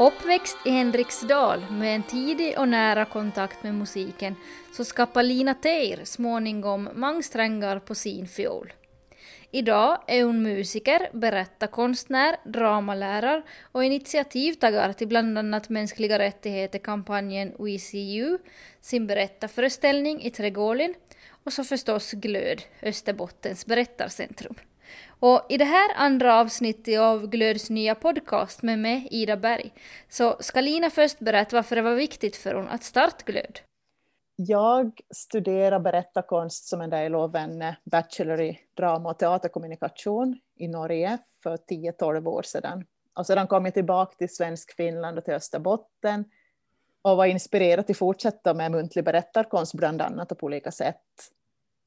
Uppväxt i Henriksdal med en tidig och nära kontakt med musiken så skapar Lina Teir småningom många strängar på sin fiol. Idag är hon musiker, berättarkonstnär, dramalärare och initiativtagare till bland annat mänskliga rättigheter-kampanjen We See You, sin berättarföreställning i Trädgården och så förstås Glöd, Österbottens berättarcentrum. Och i det här andra avsnittet av Glöds nya podcast med mig, Ida Berg, så ska Lina först berätta varför det var viktigt för hon att starta Glöd. Jag studerade berättarkonst som en del av en bachelor i drama och teaterkommunikation i Norge för 10-12 år sedan. Och sedan kom jag tillbaka till svensk Finland och till Österbotten och var inspirerad till att fortsätta med muntlig berättarkonst bland annat och på olika sätt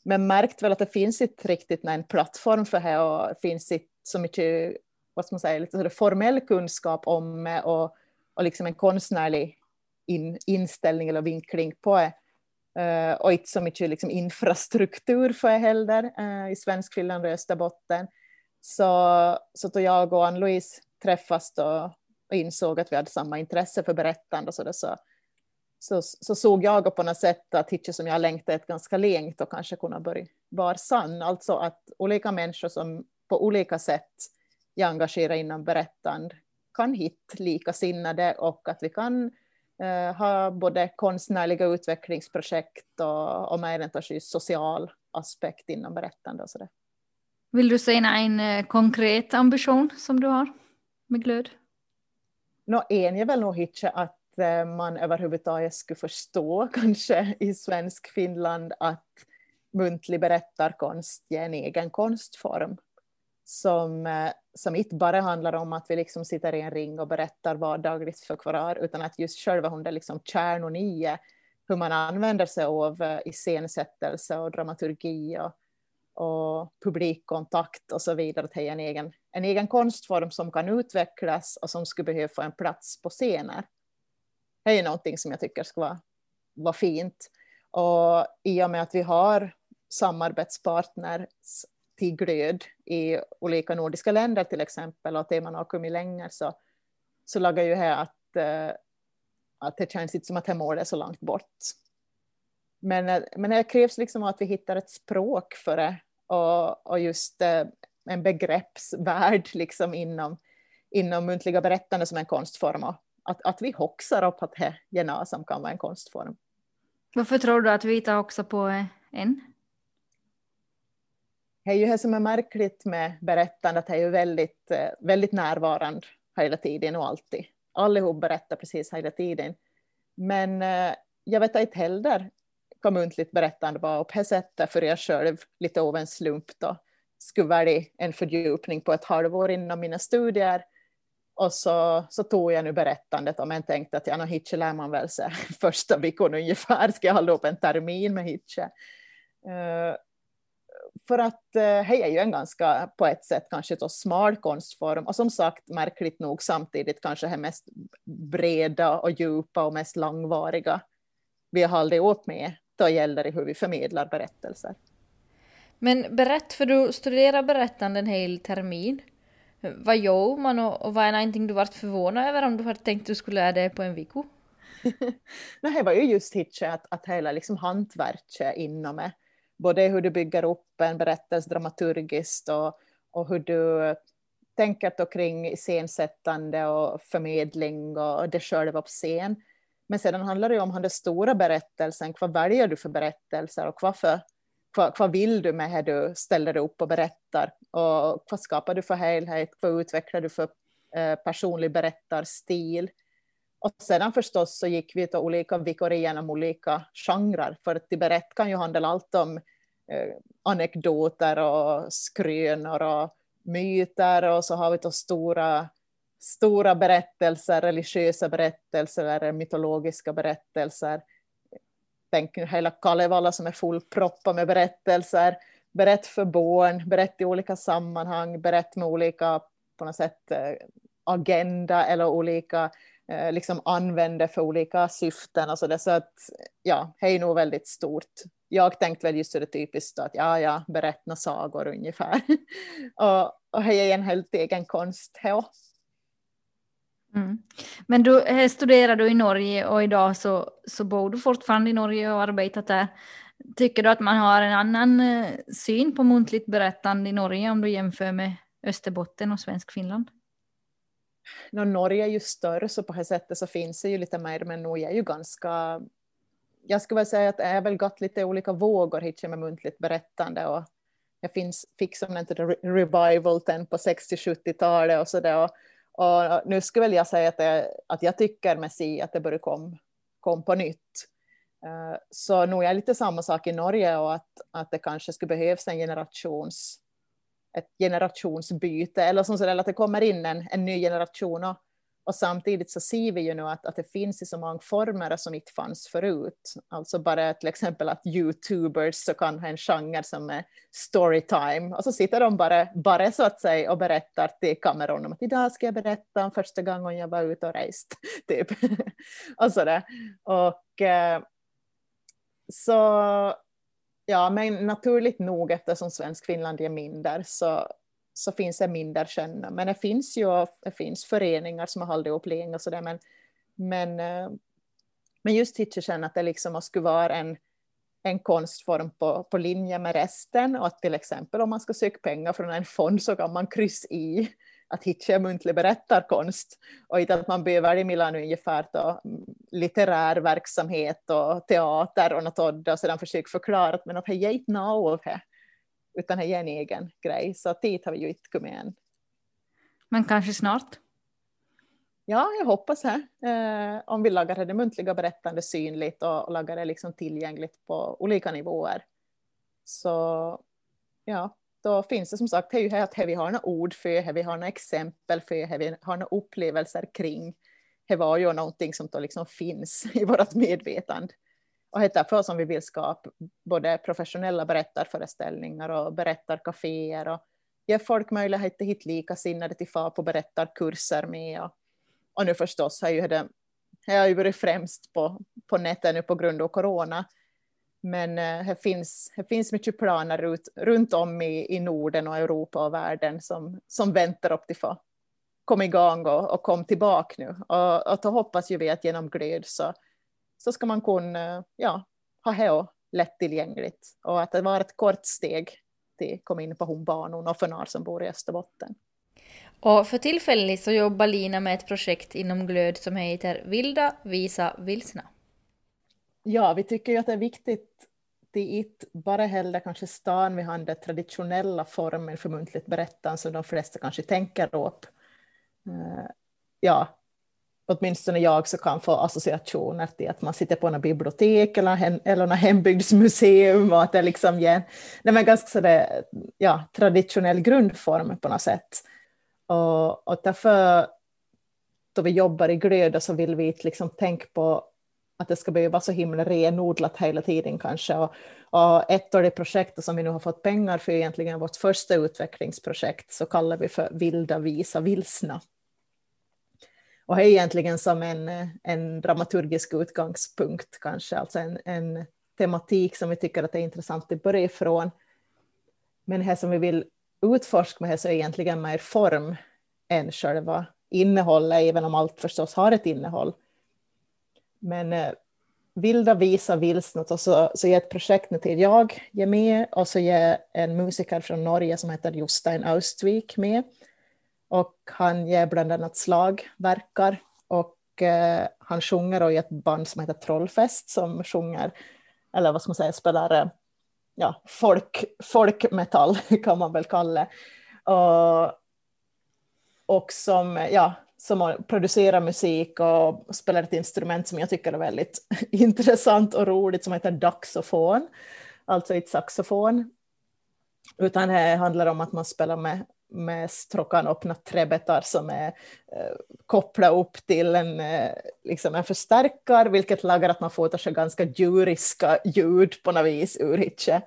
men märkt väl att det finns inte riktigt en plattform för det och finns inte så mycket vad ska man säga, lite formell kunskap om och, och liksom en konstnärlig in, inställning eller vinkling på det. Uh, och inte så mycket liksom infrastruktur för det heller uh, i svensk Finland och Österbotten. Så, så då jag och Ann-Louise träffas då och insåg att vi hade samma intresse för berättande så, då, så så, så såg jag på något sätt att hitcha som jag längtat ganska länge och kanske kunna börja vara sann. Alltså att olika människor som på olika sätt är engagerade inom berättande kan hitta likasinnade och att vi kan eh, ha både konstnärliga utvecklingsprojekt och, och med en social aspekt inom berättande och så där. Vill du säga en eh, konkret ambition som du har med glöd? Nå, en är väl nog hitcha att Eh, man överhuvudtaget skulle förstå kanske i svensk Finland att muntlig berättarkonst är en egen konstform som, eh, som inte bara handlar om att vi liksom sitter i en ring och berättar vardagligt för kvar, utan att just själva hon är liksom kärnan i hur man använder sig av eh, iscensättelse och dramaturgi och, och publikkontakt och så vidare till en egen, en egen konstform som kan utvecklas och som skulle behöva få en plats på scener. Det är någonting som jag tycker ska vara, vara fint. Och i och med att vi har samarbetspartners till glöd i olika nordiska länder till exempel och att man har kommit längre så, så lagar ju här att, eh, att det känns inte som att det målet är så långt bort. Men, eh, men det krävs liksom att vi hittar ett språk för det och, och just eh, en begreppsvärld liksom inom, inom muntliga berättande som en konstform och, att, att vi hoxar upp att det gärna som kan vara en konstform. Varför tror du att vi inte också på en? Det är ju det som är märkligt med berättandet, det är ju väldigt, eh, väldigt närvarande hela tiden och alltid. Allihop berättar precis hela tiden. Men eh, jag vet inte heller vad muntligt berättande var på det sättet för jag själv lite av en slump då skulle välja en fördjupning på ett halvår inom mina studier och så, så tog jag nu berättandet och en tänkte att ja, no, Hitche lär man väl sig första veckan ungefär, ska jag hålla upp en termin med Hitche. Uh, för att uh, hej är ju en ganska, på ett sätt, kanske då smal konstform och som sagt, märkligt nog samtidigt kanske det mest breda och djupa och mest långvariga vi har hållit åt med. Då gäller det hur vi förmedlar berättelser. Men berätt, för du studerar berättande en hel termin. Vad gör man och, och vad är någonting du varit förvånad över om du hade tänkt att du skulle göra det på en vecka? Nej, det var ju just hitche att, att hela liksom hantverket inom det. Både hur du bygger upp en berättelse dramaturgiskt och, och hur du tänker då kring iscensättande och förmedling och det själva på scen. Men sedan handlar det ju om den stora berättelsen. Vad väljer du för berättelser och varför vad, vad vill du med det du ställer upp och berättar? Och vad skapar du för helhet? Vad utvecklar du för eh, personlig berättarstil? Och sedan förstås så gick vi till olika vikor igenom olika genrer, för att berätt kan ju handla allt om eh, anekdoter och skrönor och myter och så har vi då stora, stora berättelser, religiösa berättelser eller mytologiska berättelser tänk hela Kalevala som är fullproppad med berättelser. Berätt för barn, berätt i olika sammanhang, berätt med olika på något sätt eh, agenda eller olika eh, liksom använder för olika syften. Alltså det, så att, ja, det är nog väldigt stort. Jag tänkte väl just det typiskt att ja, ja, berätta sagor ungefär. och, och det är en helt egen konst. Här. Mm. Men du eh, studerar du i Norge och idag så, så bor du fortfarande i Norge och arbetat där. Tycker du att man har en annan eh, syn på muntligt berättande i Norge om du jämför med Österbotten och svensk Finland? No, Norge är ju större så på det sättet så finns det ju lite mer men Norge är ju ganska jag skulle väl säga att det är väl gått lite olika vågor hit med muntligt berättande och jag finns, fick som en revival på 60-70-talet och sådär och, och nu skulle väl jag säga att, det, att jag tycker med si att det börjar komma kom på nytt. Eh, så nog är lite samma sak i Norge och att, att det kanske skulle behövas en generations ett generationsbyte eller som så att det kommer in en, en ny generation och, och samtidigt så ser vi ju nu att, att det finns i så många former som inte fanns förut. Alltså bara till exempel att youtubers så kan ha en genre som är storytime och så sitter de bara, bara så att säga och berättar till kameran om att idag ska jag berätta om första gången jag var ute och rest. Typ. och sådär. Och eh, så ja, men naturligt nog eftersom svensk Finland är mindre så så finns det mindre känna. Men det finns ju det finns föreningar som har hållit upp länge och sådär. Men, men, eh, men just känna att det liksom skulle vara en, en konstform på, på linje med resten och att till exempel om man ska söka pengar från en fond så kan man kryssa i att hitta muntlig berättarkonst och inte att man behöver i Milano ungefär då, mm, litterär verksamhet och teater och något och sedan försöka förklara att men att det är inte av det utan det är en egen grej. Så dit har vi ju inte kommit än. Men kanske snart? Ja, jag hoppas det. Eh, om vi lagar det muntliga berättande synligt och, och lagar det liksom tillgängligt på olika nivåer. Så ja, då finns det som sagt, det är ju här att vi har några ord för det, vi har några exempel för det, vi har några upplevelser kring. Det var ju någonting som då liksom finns i vårt medvetande och det är som vi vill skapa både professionella berättarföreställningar och berättarkaféer och ge folk möjlighet att hitta likasinnade till far på berättarkurser med. Och, och nu förstås har ju det, har ju varit främst på, på nätet nu på grund av corona. Men eh, det finns, det finns mycket planer ut, runt om i, i Norden och Europa och världen som, som väntar upp till få komma igång och, och kom tillbaka nu. Och, och då hoppas ju vi att genom Glöd så så ska man kunna ja, ha det lättillgängligt och att det var ett kort steg till att komma in på hundbanan och för några som bor i Österbotten. Och för tillfället så jobbar Lina med ett projekt inom Glöd som heter Vilda visa vilsna. Ja, vi tycker ju att det är viktigt det är inte bara heller kanske stan vi har den traditionella formen för muntligt berättande som de flesta kanske tänker upp. Uh, ja, åtminstone jag så kan få associationer till att man sitter på något bibliotek eller, hem, eller något hembygdsmuseum och att det liksom ger det är ganska sådär, ja, traditionell grundform på något sätt. Och, och därför då vi jobbar i Glöda så vill vi liksom tänka på att det ska behöva vara så himla renodlat hela tiden kanske. Och, och ett av de projekt som vi nu har fått pengar för egentligen vårt första utvecklingsprojekt så kallar vi för Vilda visa vilsna. Och det är egentligen som en, en dramaturgisk utgångspunkt kanske, alltså en, en tematik som vi tycker att det är intressant att börja ifrån. Men det som vi vill utforska med det så är egentligen mer form än själva innehållet, även om allt förstås har ett innehåll. Men eh, vilda visa vilsnat och så, så ger ett projekt nu till jag ger med och så ger en musiker från Norge som heter Jostein Austvik med. Och han ger bland annat slagverkar och eh, han sjunger i ett band som heter Trollfest som sjunger, eller vad ska man säga, spelar eh, ja, folk, folkmetall kan man väl kalla det. Och, och som, ja, som producerar musik och spelar ett instrument som jag tycker är väldigt intressant och roligt som heter daxofon, alltså ett saxofon. Utan det handlar om att man spelar med med stråkan öppna träbetar som är eh, kopplade upp till en, eh, liksom en förstärkare, vilket lagar att man får sig ganska djuriska ljud på något vis ur hitche.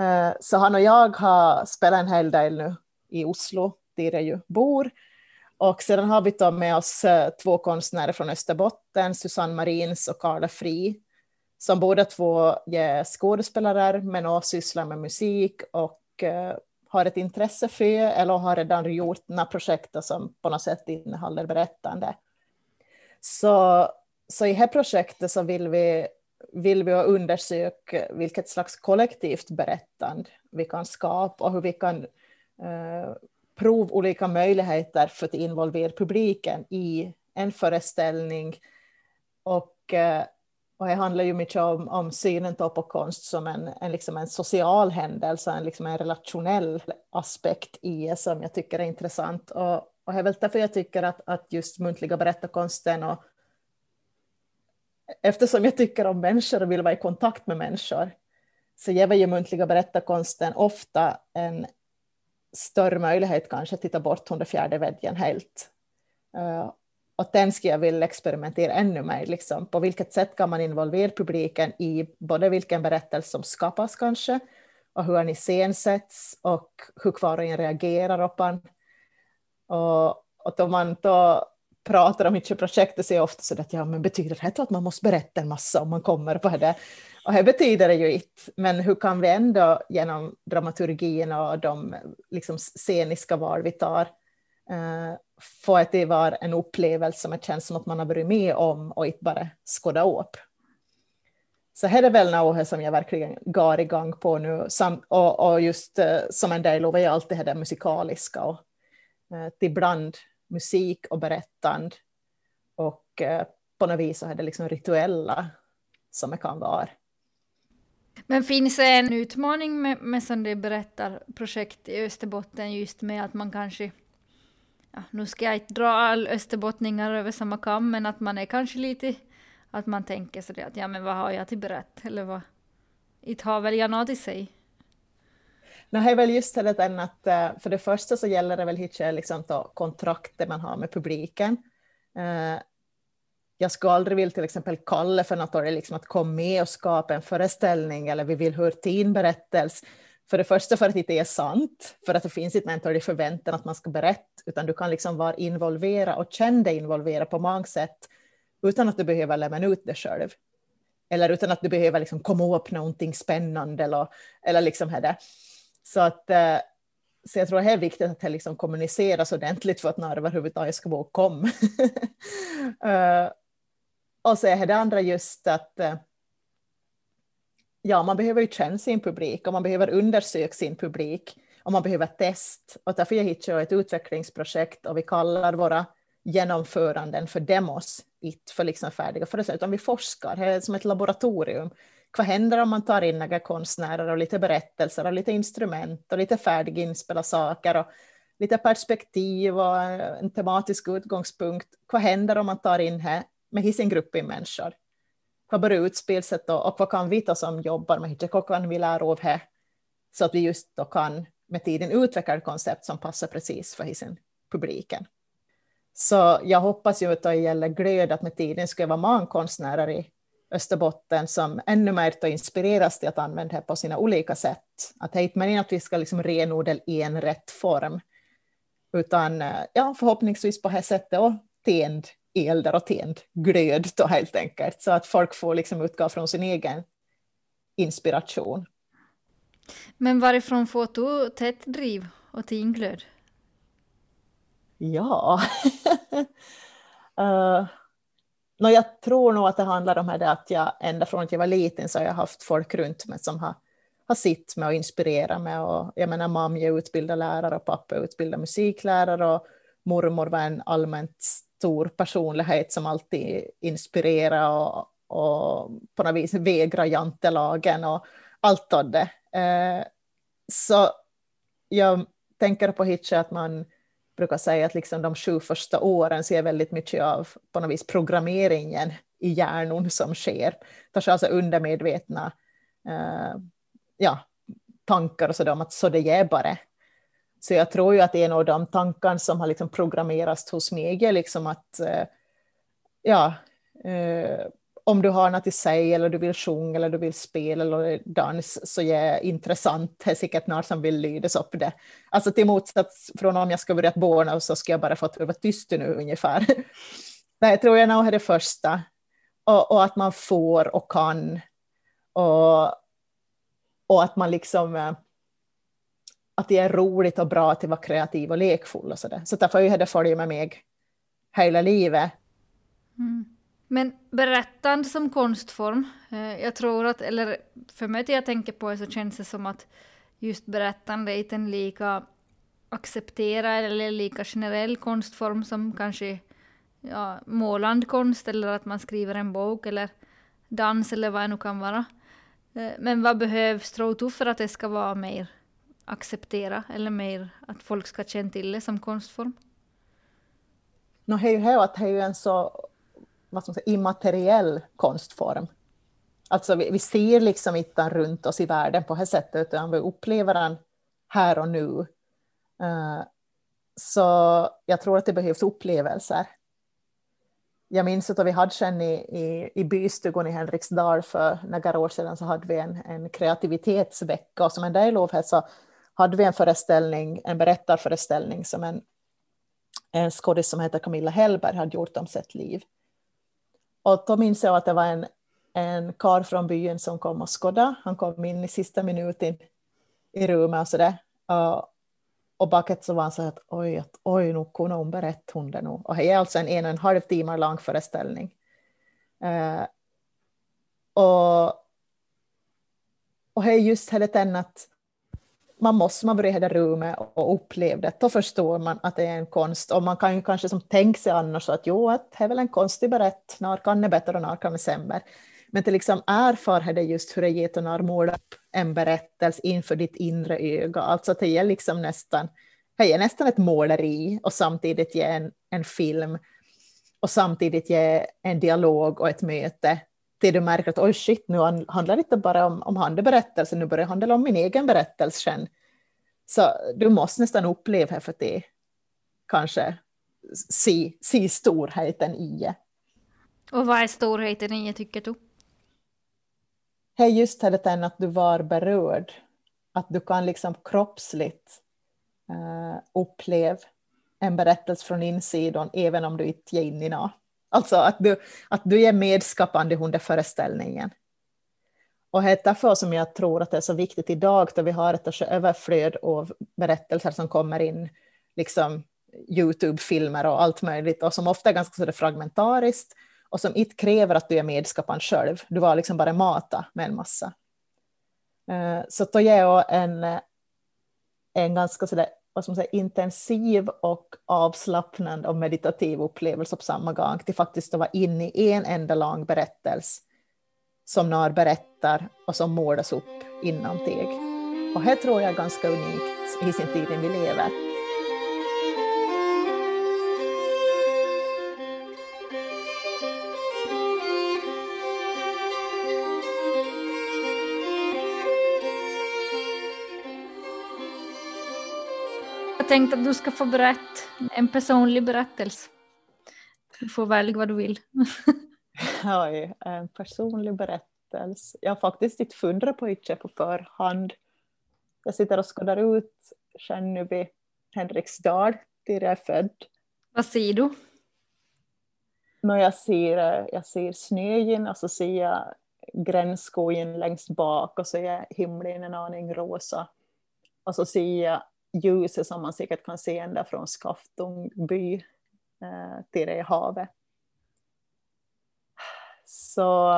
Eh, så han och jag har spelat en hel del nu i Oslo, där jag ju bor. Och sedan har vi tagit med oss eh, två konstnärer från Österbotten, Susanne Marins och Carla Fri, som båda två är skådespelare men också sysslar med musik och eh, har ett intresse för eller har redan gjort några projekt som på något sätt innehåller berättande. Så, så i det här projektet så vill vi, vill vi undersöka vilket slags kollektivt berättande vi kan skapa och hur vi kan eh, prova olika möjligheter för att involvera publiken i en föreställning. Och, eh, och det handlar ju mycket om, om synen på konst som en, en, liksom en social händelse, en, liksom en relationell aspekt i det som jag tycker är intressant. Och, och det är väl därför jag tycker att, att just muntliga berättarkonsten och eftersom jag tycker om människor och vill vara i kontakt med människor så ger ju muntliga berättarkonsten ofta en större möjlighet kanske att titta bort från den fjärde väggen helt. Eh, och den skulle jag vilja experimentera ännu mer. Liksom. På vilket sätt kan man involvera publiken i både vilken berättelse som skapas kanske och hur den iscensätts och hur kvar och en reagerar på den. Och, och då man då pratar om mycket projektet så är det ofta så att ja, men betyder det att man måste berätta en massa om man kommer på det? Och det betyder det ju inte, men hur kan vi ändå genom dramaturgin och de liksom, sceniska val vi tar Eh, för att det var en upplevelse som det känns som att man har varit med om och inte bara skåda upp. Så här är väl något som jag verkligen går igång på nu, och, och, just uh, som en del av är alltid det musikaliska och eh, uh, ibland musik och berättande och uh, på något vis så är det liksom rituella som det kan vara. Men finns det en utmaning med, med som berättar, projekt i Österbotten just med att man kanske ja, nu ska jag inte dra all österbottningar över samma kam, men att man är kanske lite, att man tänker sådär att ja men vad har jag till berätt, eller vad, inte har väl jag något i sig. Nej, det är väl just det att eh, för det första så gäller det väl hitcha liksom kontraktet man har med publiken. Eh, jag skulle aldrig vilja till exempel kalla för något liksom att komma med och skapa en föreställning eller vi vill höra till en berättelse. För det första för att det inte är sant, för att det finns inte en i förväntan att man ska berätta, utan du kan liksom vara involverad och känna dig involverad på många sätt utan att du behöver lämna ut det själv. Eller utan att du behöver liksom komma upp någonting spännande eller, eller liksom det. Så, att, eh, så jag tror det är viktigt att det liksom kommuniceras ordentligt för att några överhuvudtaget ska våga komma. uh, och så är det andra just att uh, ja, man behöver ju känna sin publik och man behöver undersöka sin publik och man behöver test. Och därför jag hittar ett utvecklingsprojekt och vi kallar våra genomföranden för demos, inte för liksom färdiga föreställningar, utan vi forskar, det är som ett laboratorium. Vad händer om man tar in några konstnärer och lite berättelser och lite instrument och lite färdiginspelade saker och lite perspektiv och en tematisk utgångspunkt. Vad händer om man tar in här med sin grupp i människor? Vad börjar utspelset då och vad kan vi då som jobbar med Hitchcock kan vi lära av här så att vi just då kan med tiden utveckla ett koncept som passar precis för sin publiken. Så jag hoppas ju att det gäller glöd att med tiden ska vara många konstnärer i Österbotten som ännu mer inspireras till att använda det på sina olika sätt. Att det är inte meningen att vi ska liksom renodla i en rätt form, utan eh, ja, förhoppningsvis på det här sättet och tänd elder och tänd glöd då helt enkelt, så att folk får liksom utgå från sin egen inspiration. Men varifrån får du tätt driv och tinglöd? Ja, uh, no, jag tror nog att det handlar om det att jag ända från att jag var liten så har jag haft folk runt mig som har, har sitt med och inspirerat mig. Och, jag menar, mamma är utbildad lärare och pappa är utbildad musiklärare och mormor var en allmänt stor personlighet som alltid inspirerar och, och på något vis vägrar jantelagen och allt av det. Eh, så jag tänker på Hitche att man brukar säga att liksom de sju första åren ser väldigt mycket av på något vis programmeringen i hjärnan som sker. Kanske alltså undermedvetna eh, ja, tankar och sådär om att så det är bara. Så jag tror ju att en av de tankar som har liksom programmerats hos mig är liksom att eh, ja, eh, om du har något i sig eller du vill sjunga eller du vill spela eller dans så är det intressant. Det är säkert någon som vill lydas upp det. Alltså till motsats från om jag ska börja borna så ska jag bara få vara tyst nu ungefär. Det tror jag nog är det första. Och, och, att man får och kan. Och, och att man liksom eh, att det är roligt och bra att vara kreativ och lekfull och sådär. Så därför har det följt med mig hela livet. Mm. Men berättande som konstform, eh, jag tror att, eller för mig det jag tänker på så känns det som att just berättande är inte en lika accepterad eller lika generell konstform som kanske ja, målande konst eller att man skriver en bok eller dans eller vad det nu kan vara. Eh, men vad behövs tror du för att det ska vara mer acceptera eller mer att folk ska känna till det som konstform? No, det är ju här att det är ju en så vad ska man säga, immateriell konstform. Alltså vi, vi ser liksom inte runt oss i världen på det sättet, utan vi upplever den här och nu. Uh, så jag tror att det behövs upplevelser. Jag minns att vi hade sen i, i, i bystugan i Henriksdal för några år sedan så hade vi en, en kreativitetsvecka och som en del av det så hade vi en föreställning, en berättarföreställning som en, en skådis som heter Camilla Hellberg hade gjort om sitt liv. Och då minns jag att det var en, en kar från byn som kom och skådade. Han kom in i sista minuten i rummet och sådär. Uh, och bakåt så var han så att oj, att, oj, nu kunde hon berätta hon det nu. Och det är alltså en en och en halv timme lång föreställning. Eh, och, och det är just det att man måste man vara i det rummet och uppleva det, då förstår man att det är en konst. Och man kan ju kanske som tänka sig annars att jo, att det är väl en konstig berätt, när kan det bättre och när kan det sämre. Men till liksom erfar det just hur det ger när upp en berättelse inför ditt inre öga. Alltså att det är liksom nästan, det är nästan ett måleri och samtidigt ge en, en film och samtidigt ge en dialog och ett möte till du märker att oj shit, nu handlar det inte bara om, om handeberättelsen, nu börjar det handla om min egen berättelse sen. Så du måste nästan uppleva för att det kanske se, se storheten i det. Och vad är storheten i det tycker du? Är just det att du var berörd. Att du kan liksom kroppsligt uh, uppleva en berättelse från insidan även om du inte är inne i något. Alltså att du, att du är medskapande under föreställningen. Och det är därför som jag tror att det är så viktigt idag då vi har ett överflöd av berättelser som kommer in, liksom Youtube-filmer och allt möjligt, och som ofta är ganska så fragmentariskt och som inte kräver att du är medskaparen själv. Du var liksom bara mata med en massa. Eh, så då ger jag en, en ganska så vad ska man säga, intensiv och avslappnande och meditativ upplevelse på samma gång till faktiskt att vara inne i en enda lång berättelse som NAR berättar och som målas upp inom teg. Och det tror jag är ganska unikt i sin tid vi lever. Jag tänkte att du ska få berätta en personlig berättelse. Du får välja vad du vill. Oj, en personlig berättelse. Jag har faktiskt inte funderat på det på förhand. Jag sitter och skådar ut Kännuby, Henriksdal, där jag är född. Vad ser du? När jag ser, jag ser snöjen och så ser jag gränsskogen längst bak och så är himlen en aning rosa. Och så ser jag ljuset som man säkert kan se ända från Skaftungby eh, till det havet. Så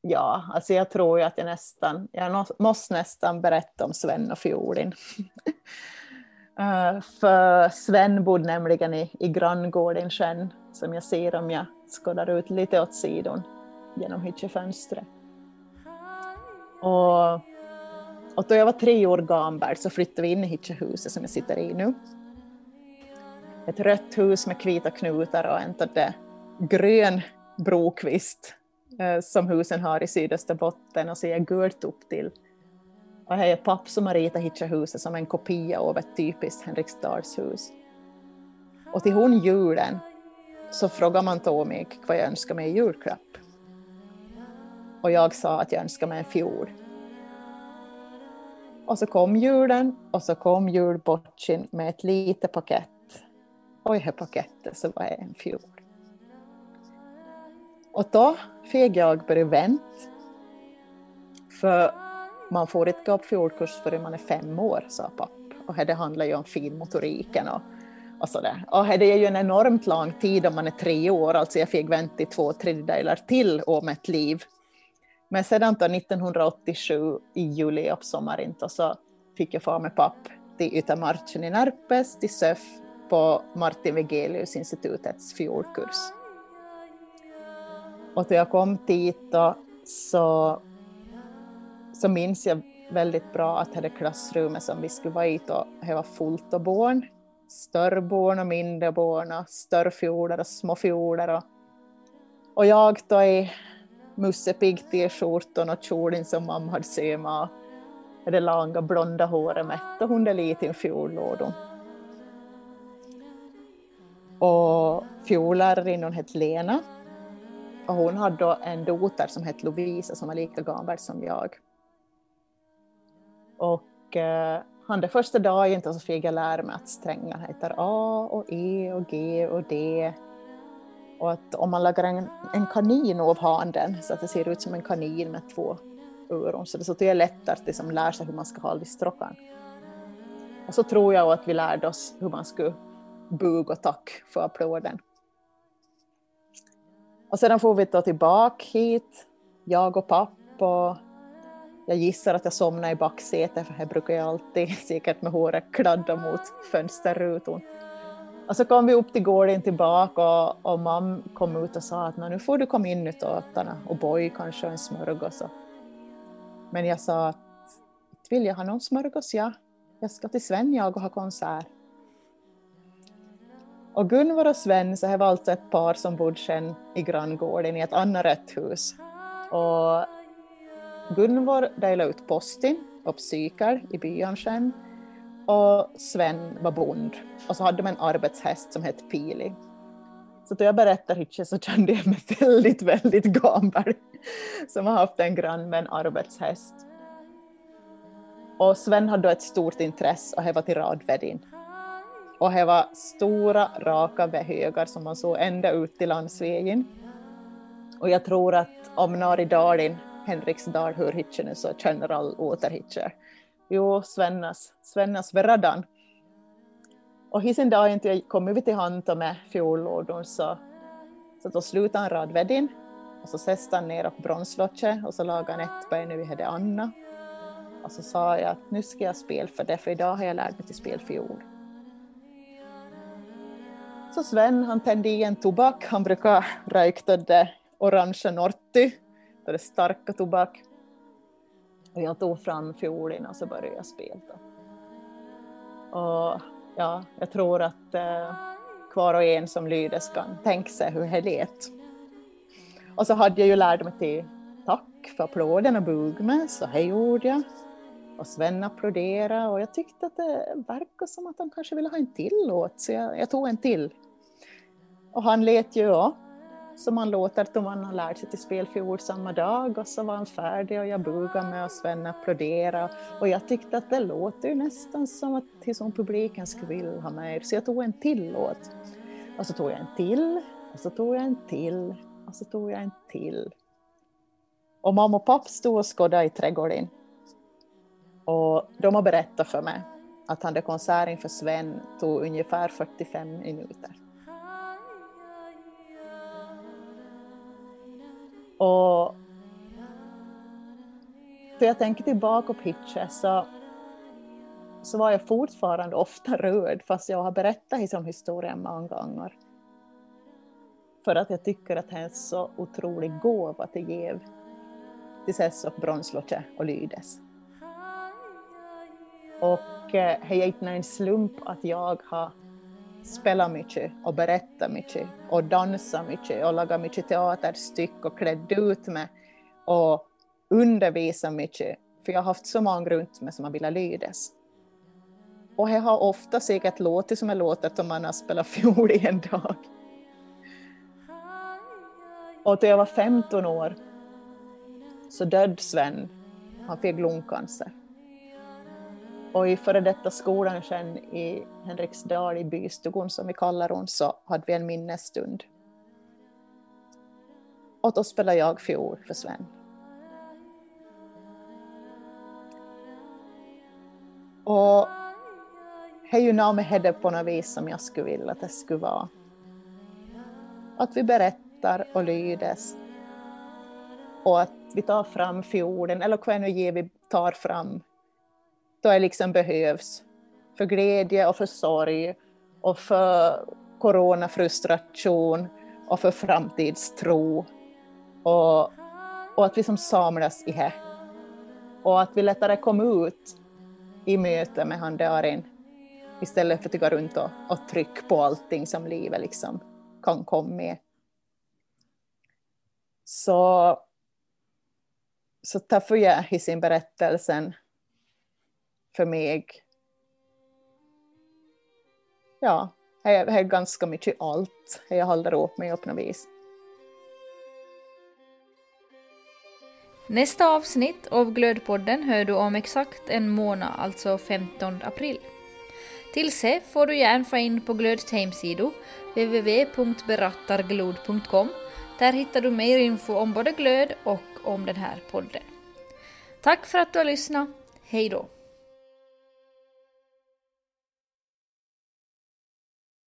ja, alltså jag tror ju att jag nästan, jag måste nästan berätta om Sven och Fjolin. uh, för Sven bodde nämligen i, i granngården sen, som jag ser om jag skådar ut lite åt sidan genom hyttfönstret. Och och då jag var tre år gammal så flyttade vi in i huset som jag sitter i nu. Ett rött hus med kvita knutar och en grön brokvist eh, som husen har i sydöstra botten och så är gult upp till. Och här är papp som har ritat huset som en kopia av ett typiskt Henriksdalshus. Och till hon julen så frågade man då mig vad jag önskade mig i julklapp. Och jag sa att jag önskade mig en fiol. Och så kom julen och så kom julbotchen med ett litet paket. Och i det paketet så var det en fjol. Och då fick jag börja vänta. För man får inte gå på fjolkurs förrän man är fem år, sa pappa. Och det handlar ju om finmotoriken och, Och, så där. och det är ju en enormt lång tid om man är tre år, alltså jag fick vänta i två tredjedelar till om ett liv. Men sedan då 1987 i juli och sommaren så fick jag fara med papp till Ytamarchen i Närpes till SÖF på Martin Wegelius institutets fiolkurs. Och då jag kom dit då, så, så minns jag väldigt bra att det klassrummet som vi skulle vara i då, det var fullt av barn. Större barn och mindre barn och större fioler och små fioler. Och, och jag då Musse Pigg t-skjortan och kjolen som mamma hade sömat. det långa blonda håret mätte och hon är liten fiollådan. Och fiolläraren hette Lena och hon hade då en dotter som hette Lovisa som var lika gammal som jag. Och eh, han den första dagen så fick jag lära mig att strängar heter A och E och G och D. Och att om man lägger en, en kanin av handen så att det ser ut som en kanin med två öron så det så det är lättare att liksom lära sig hur man ska hålla i stråkan. Och så tror jag att vi lärde oss hur man skulle buga och tack för applåden. Och sedan får vi då tillbaka hit, jag och pappa. Jag gissar att jag somnade i baksätet, för här brukar jag alltid, säkert med håret kladda mot fönsterrutan. Och så kom vi upp till gården tillbaka och, och mamma kom ut och sa att nu får du komma in ut och äta och boj kanske en smörgås. Men jag sa att vill jag ha någon smörgås? Ja, jag ska till Sven jag och ha konsert. Och Gunvor och Sven så här var alltså ett par som bodde sen i granngården i ett annat rätthus. Och Gunvor delade ut posten och psykar i byn sen. Och Sven var bond. Och så hade de en arbetshäst som hette Pili. Så då jag berättar Hitche så kände jag mig väldigt, väldigt gammal som har haft en grann med en arbetshäst. Och Sven hade då ett stort intresse och det var till radvärdin. Och det var stora raka högar som man såg ända ut till landsvägen. Och jag tror att om Nari i dalen, Henriksdal, hör hitchen så känner all återhitcher. Jo, Svennas, Svennas verradan. Och hissen dag inte kom vi till Hanta med fjollådor så, så då slutade han radväddin och så säste han ner på bronslocket och så lagade han ett ben när vi hade Anna. Och så sa jag att nu ska jag spela för det, för idag har jag lärt mig till spel fiol. Så Sven han tände i en tobak, han brukar röka det orangea Norty, det är starka tobak. Och jag tog fram fiolen och så började jag spela. Och ja, jag tror att eh, kvar och en som lydes kan tänka sig hur det lät. Och så hade jag ju lärt mig till tack för applåden och bug med, så här gjorde jag. Och Sven applåderade och jag tyckte att det verkade som att han kanske ville ha en till låt, så jag, jag tog en till. Och han lät ju ja, som man låter då man har lärt sig till spelfiol samma dag och så var han färdig och jag bugade med och Sven applåderade och jag tyckte att det låter ju nästan som att till som publiken skulle vilja ha mer så jag tog en till låt. Och så tog jag en till och så tog jag en till och så tog jag en till. Och mamma och pappa stod och skådade i trädgården. Och de har berättat för mig att han konsert inför Sven tog ungefär 45 minuter. Och När jag tänker tillbaka på Pitcher så, så var jag fortfarande ofta rörd fast jag har berättat om historien många gånger. För att jag tycker att det är en så otrolig gåva till Gev, till Sess och Bronslotte och Lydes. Och eh, det är inte en slump att jag har Spela mycket och berätta mycket och dansa mycket och laga mycket teaterstyck och klädd ut mig och undervisa mycket. För jag har haft så många runt mig som har velat lydas. Och det har ofta säkert låtit som det låtit om man har spelat fiol i en dag. Och när jag var 15 år så död Sven. Han fick lungcancer. Och i före detta skolan sen i Henriksdal i bystugan som vi kallar hon så hade vi en minnesstund. Och då spelade jag fiol för Sven. Och det är ju något med det på något vis som jag skulle vilja att det skulle vara. Att vi berättar och lydes. Och att vi tar fram fjorden, eller vad nu ger vi tar fram, då det liksom behövs. För glädje och för sorg och för coronafrustration och för framtidstro. Och, och att vi som samlas i det. Och att vi lättare kommer ut i möte med han Darin istället för att gå runt och, och trycka på allting som livet liksom kan komma med. Så, så därför jag i sin berättelsen för mig ja, det är ganska mycket allt jag håller upp mig på något vis. Nästa avsnitt av Glödpodden hör du om exakt en månad, alltså 15 april. Tills se får du gärna få in på Glöds hemsida www.berattarglod.com. Där hittar du mer info om både Glöd och om den här podden. Tack för att du har lyssnat. Hej då!